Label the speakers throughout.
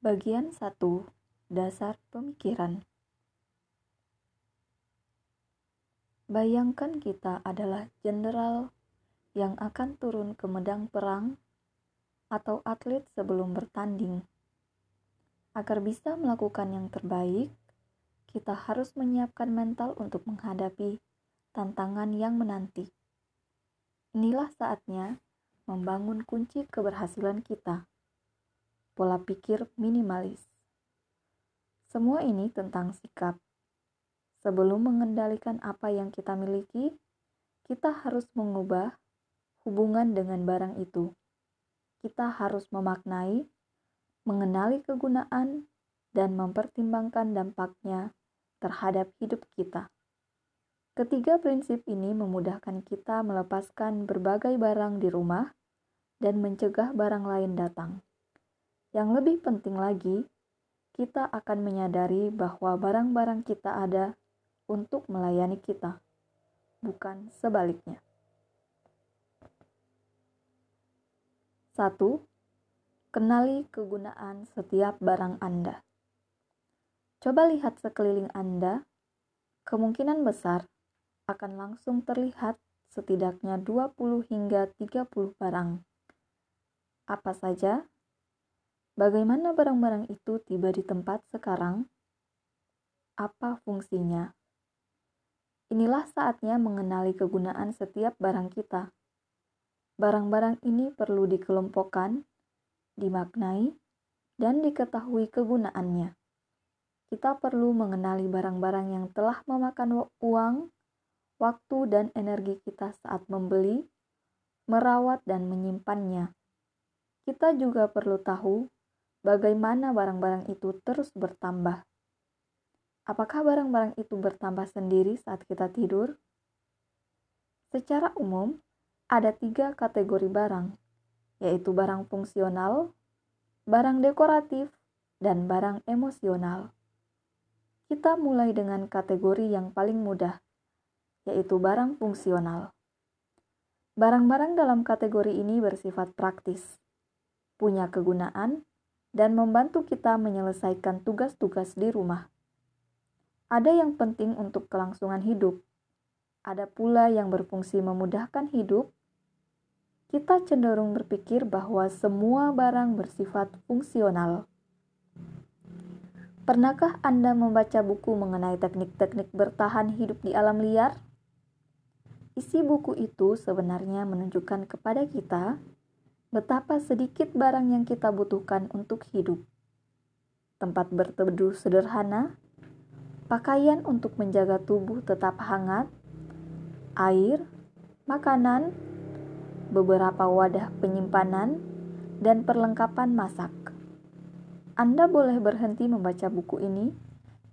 Speaker 1: Bagian 1. Dasar pemikiran Bayangkan kita adalah jenderal yang akan turun ke medang perang atau atlet sebelum bertanding. Agar bisa melakukan yang terbaik, kita harus menyiapkan mental untuk menghadapi tantangan yang menanti. Inilah saatnya membangun kunci keberhasilan kita. Pola pikir minimalis. Semua ini tentang sikap. Sebelum mengendalikan apa yang kita miliki, kita harus mengubah hubungan dengan barang itu. Kita harus memaknai, mengenali kegunaan, dan mempertimbangkan dampaknya terhadap hidup kita. Ketiga prinsip ini memudahkan kita melepaskan berbagai barang di rumah dan mencegah barang lain datang. Yang lebih penting lagi, kita akan menyadari bahwa barang-barang kita ada untuk melayani kita, bukan sebaliknya. 1. Kenali kegunaan setiap barang Anda. Coba lihat sekeliling Anda, kemungkinan besar akan langsung terlihat setidaknya 20 hingga 30 barang. Apa saja? Bagaimana barang-barang itu tiba di tempat sekarang? Apa fungsinya? Inilah saatnya mengenali kegunaan setiap barang kita. Barang-barang ini perlu dikelompokkan, dimaknai, dan diketahui kegunaannya kita perlu mengenali barang-barang yang telah memakan uang, waktu, dan energi kita saat membeli, merawat, dan menyimpannya. Kita juga perlu tahu bagaimana barang-barang itu terus bertambah. Apakah barang-barang itu bertambah sendiri saat kita tidur? Secara umum, ada tiga kategori barang, yaitu barang fungsional, barang dekoratif, dan barang emosional. Kita mulai dengan kategori yang paling mudah, yaitu barang fungsional. Barang-barang dalam kategori ini bersifat praktis, punya kegunaan, dan membantu kita menyelesaikan tugas-tugas di rumah. Ada yang penting untuk kelangsungan hidup, ada pula yang berfungsi memudahkan hidup. Kita cenderung berpikir bahwa semua barang bersifat fungsional. Pernahkah Anda membaca buku mengenai teknik-teknik bertahan hidup di alam liar? Isi buku itu sebenarnya menunjukkan kepada kita betapa sedikit barang yang kita butuhkan untuk hidup. Tempat berteduh sederhana, pakaian untuk menjaga tubuh tetap hangat, air, makanan, beberapa wadah penyimpanan, dan perlengkapan masak. Anda boleh berhenti membaca buku ini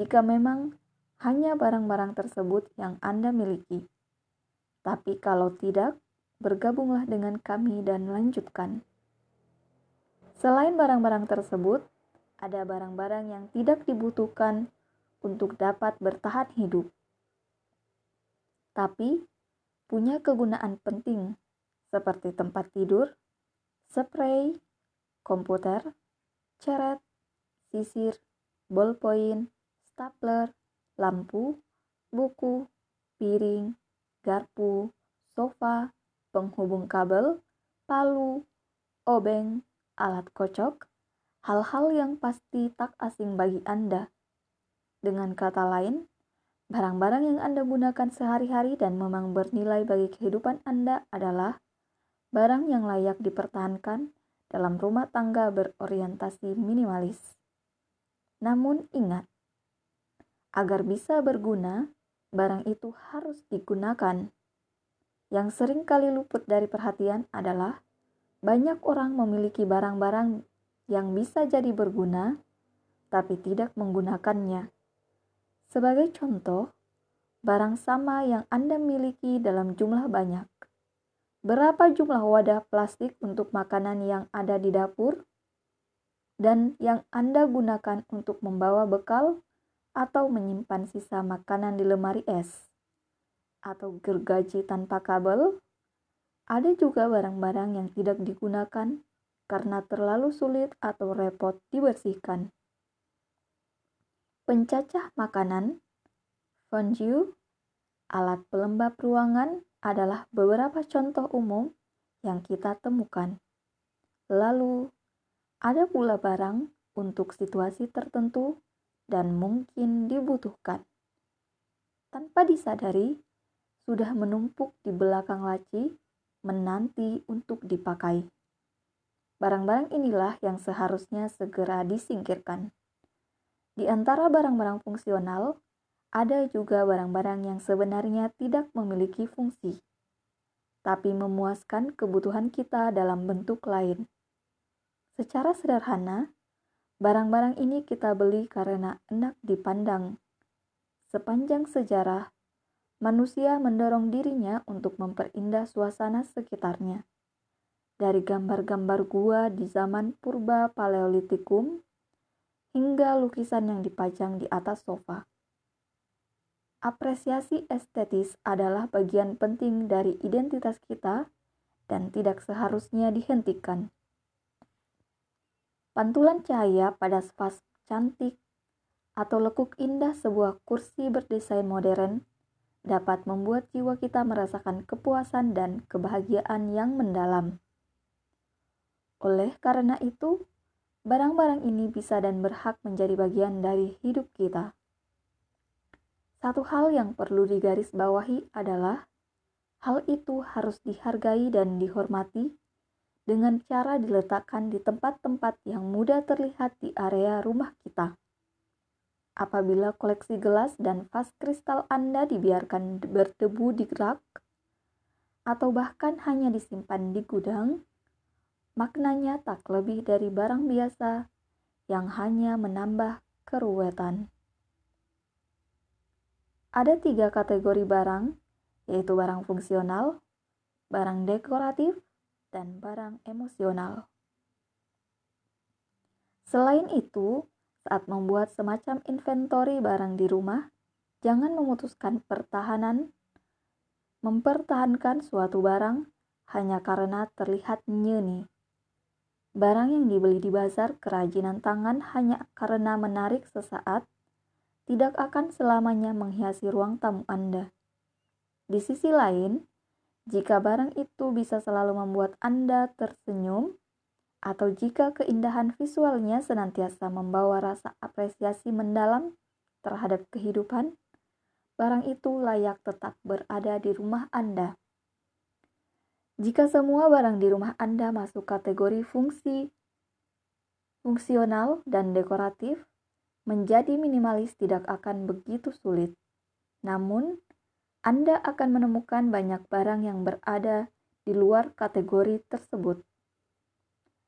Speaker 1: jika memang hanya barang-barang tersebut yang Anda miliki. Tapi kalau tidak, bergabunglah dengan kami dan lanjutkan. Selain barang-barang tersebut, ada barang-barang yang tidak dibutuhkan untuk dapat bertahan hidup. Tapi punya kegunaan penting seperti tempat tidur, spray, komputer, ceret, sisir, ballpoint, stapler, lampu, buku, piring, garpu, sofa, penghubung kabel, palu, obeng, alat kocok, hal-hal yang pasti tak asing bagi Anda. Dengan kata lain, barang-barang yang Anda gunakan sehari-hari dan memang bernilai bagi kehidupan Anda adalah barang yang layak dipertahankan dalam rumah tangga berorientasi minimalis. Namun ingat, agar bisa berguna, barang itu harus digunakan. Yang sering kali luput dari perhatian adalah banyak orang memiliki barang-barang yang bisa jadi berguna, tapi tidak menggunakannya. Sebagai contoh, barang sama yang Anda miliki dalam jumlah banyak. Berapa jumlah wadah plastik untuk makanan yang ada di dapur? dan yang Anda gunakan untuk membawa bekal atau menyimpan sisa makanan di lemari es, atau gergaji tanpa kabel. Ada juga barang-barang yang tidak digunakan karena terlalu sulit atau repot dibersihkan. Pencacah makanan, fondue, alat pelembab ruangan adalah beberapa contoh umum yang kita temukan. Lalu, ada pula barang untuk situasi tertentu dan mungkin dibutuhkan. Tanpa disadari, sudah menumpuk di belakang laci, menanti untuk dipakai. Barang-barang inilah yang seharusnya segera disingkirkan. Di antara barang-barang fungsional, ada juga barang-barang yang sebenarnya tidak memiliki fungsi, tapi memuaskan kebutuhan kita dalam bentuk lain. Secara sederhana, barang-barang ini kita beli karena enak dipandang. Sepanjang sejarah, manusia mendorong dirinya untuk memperindah suasana sekitarnya. Dari gambar-gambar gua di zaman purba Paleolitikum hingga lukisan yang dipajang di atas sofa. Apresiasi estetis adalah bagian penting dari identitas kita dan tidak seharusnya dihentikan. Pantulan cahaya pada vas cantik atau lekuk indah sebuah kursi berdesain modern dapat membuat jiwa kita merasakan kepuasan dan kebahagiaan yang mendalam. Oleh karena itu, Barang-barang ini bisa dan berhak menjadi bagian dari hidup kita. Satu hal yang perlu digarisbawahi adalah hal itu harus dihargai dan dihormati dengan cara diletakkan di tempat-tempat yang mudah terlihat di area rumah kita. Apabila koleksi gelas dan vas kristal Anda dibiarkan berdebu di rak, atau bahkan hanya disimpan di gudang, maknanya tak lebih dari barang biasa yang hanya menambah keruwetan. Ada tiga kategori barang, yaitu barang fungsional, barang dekoratif, dan barang emosional. Selain itu, saat membuat semacam inventory barang di rumah, jangan memutuskan pertahanan mempertahankan suatu barang hanya karena terlihat nyeni. Barang yang dibeli di bazar kerajinan tangan hanya karena menarik sesaat tidak akan selamanya menghiasi ruang tamu Anda. Di sisi lain, jika barang itu bisa selalu membuat Anda tersenyum, atau jika keindahan visualnya senantiasa membawa rasa apresiasi mendalam terhadap kehidupan, barang itu layak tetap berada di rumah Anda. Jika semua barang di rumah Anda masuk kategori fungsi, fungsional, dan dekoratif, menjadi minimalis tidak akan begitu sulit. Namun, Anda akan menemukan banyak barang yang berada di luar kategori tersebut.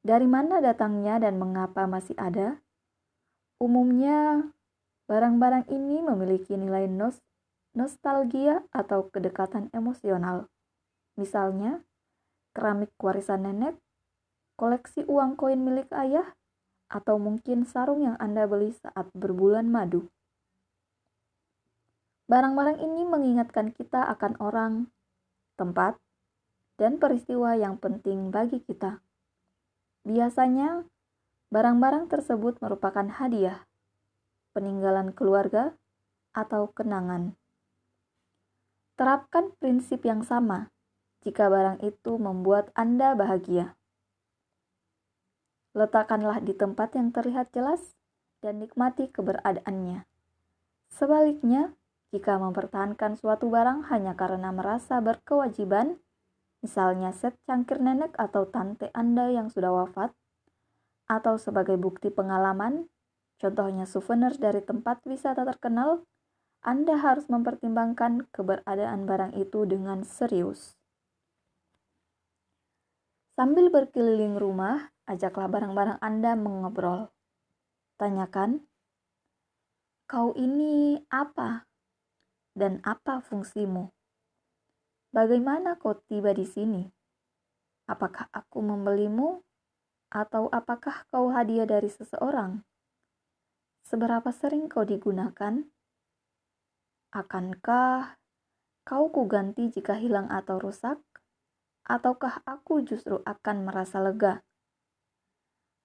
Speaker 1: Dari mana datangnya dan mengapa masih ada? Umumnya, barang-barang ini memiliki nilai nos nostalgia atau kedekatan emosional. Misalnya, keramik warisan nenek, koleksi uang koin milik ayah, atau mungkin sarung yang Anda beli saat berbulan madu. Barang-barang ini mengingatkan kita akan orang, tempat, dan peristiwa yang penting bagi kita. Biasanya, barang-barang tersebut merupakan hadiah, peninggalan keluarga, atau kenangan. Terapkan prinsip yang sama jika barang itu membuat Anda bahagia. Letakkanlah di tempat yang terlihat jelas dan nikmati keberadaannya. Sebaliknya, jika mempertahankan suatu barang hanya karena merasa berkewajiban, misalnya set cangkir nenek atau tante Anda yang sudah wafat, atau sebagai bukti pengalaman, contohnya souvenir dari tempat wisata terkenal, Anda harus mempertimbangkan keberadaan barang itu dengan serius. Sambil berkeliling rumah, ajaklah barang-barang Anda mengobrol. Tanyakan, kau ini apa? Dan apa fungsimu? Bagaimana kau tiba di sini? Apakah aku membelimu? Atau apakah kau hadiah dari seseorang? Seberapa sering kau digunakan? Akankah kau kuganti jika hilang atau rusak? ataukah aku justru akan merasa lega?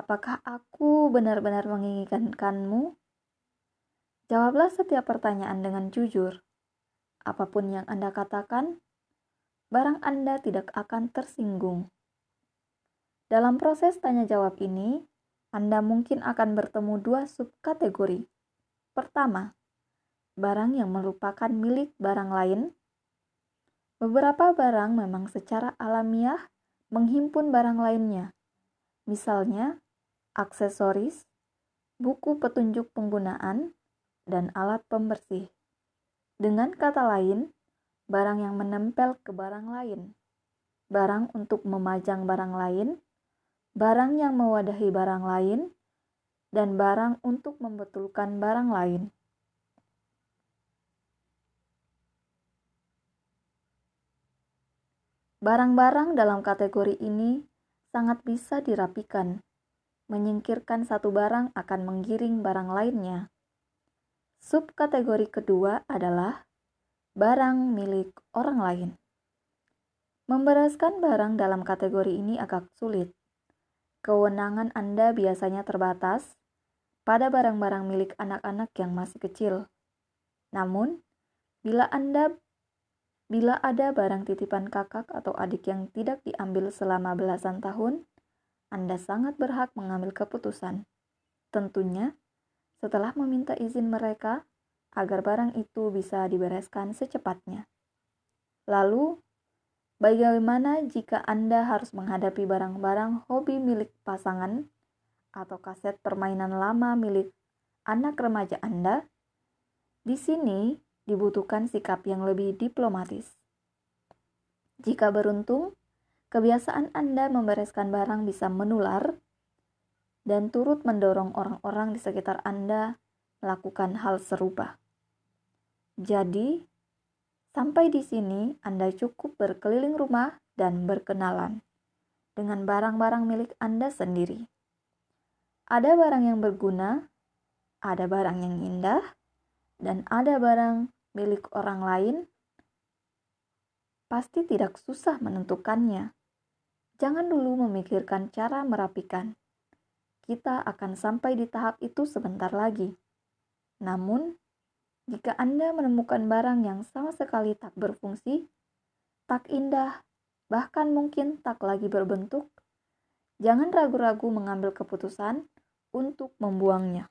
Speaker 1: Apakah aku benar-benar menginginkanmu? Jawablah setiap pertanyaan dengan jujur. Apa pun yang Anda katakan, barang Anda tidak akan tersinggung. Dalam proses tanya jawab ini, Anda mungkin akan bertemu dua subkategori. Pertama, barang yang merupakan milik barang lain. Beberapa barang memang secara alamiah menghimpun barang lainnya. Misalnya, aksesoris, buku petunjuk penggunaan, dan alat pembersih. Dengan kata lain, barang yang menempel ke barang lain, barang untuk memajang barang lain, barang yang mewadahi barang lain, dan barang untuk membetulkan barang lain. Barang-barang dalam kategori ini sangat bisa dirapikan menyingkirkan satu barang akan menggiring barang lainnya. Subkategori kedua adalah barang milik orang lain. Membereskan barang dalam kategori ini agak sulit. Kewenangan Anda biasanya terbatas pada barang-barang milik anak-anak yang masih kecil. Namun, bila Anda bila ada barang titipan kakak atau adik yang tidak diambil selama belasan tahun, anda sangat berhak mengambil keputusan. Tentunya, setelah meminta izin mereka agar barang itu bisa dibereskan secepatnya. Lalu, bagaimana jika Anda harus menghadapi barang-barang hobi milik pasangan atau kaset permainan lama milik anak remaja Anda? Di sini dibutuhkan sikap yang lebih diplomatis. Jika beruntung, Kebiasaan Anda membereskan barang bisa menular dan turut mendorong orang-orang di sekitar Anda melakukan hal serupa. Jadi, sampai di sini Anda cukup berkeliling rumah dan berkenalan dengan barang-barang milik Anda sendiri. Ada barang yang berguna, ada barang yang indah, dan ada barang milik orang lain. Pasti tidak susah menentukannya Jangan dulu memikirkan cara merapikan. Kita akan sampai di tahap itu sebentar lagi. Namun, jika Anda menemukan barang yang sama sekali tak berfungsi, tak indah, bahkan mungkin tak lagi berbentuk, jangan ragu-ragu mengambil keputusan untuk membuangnya.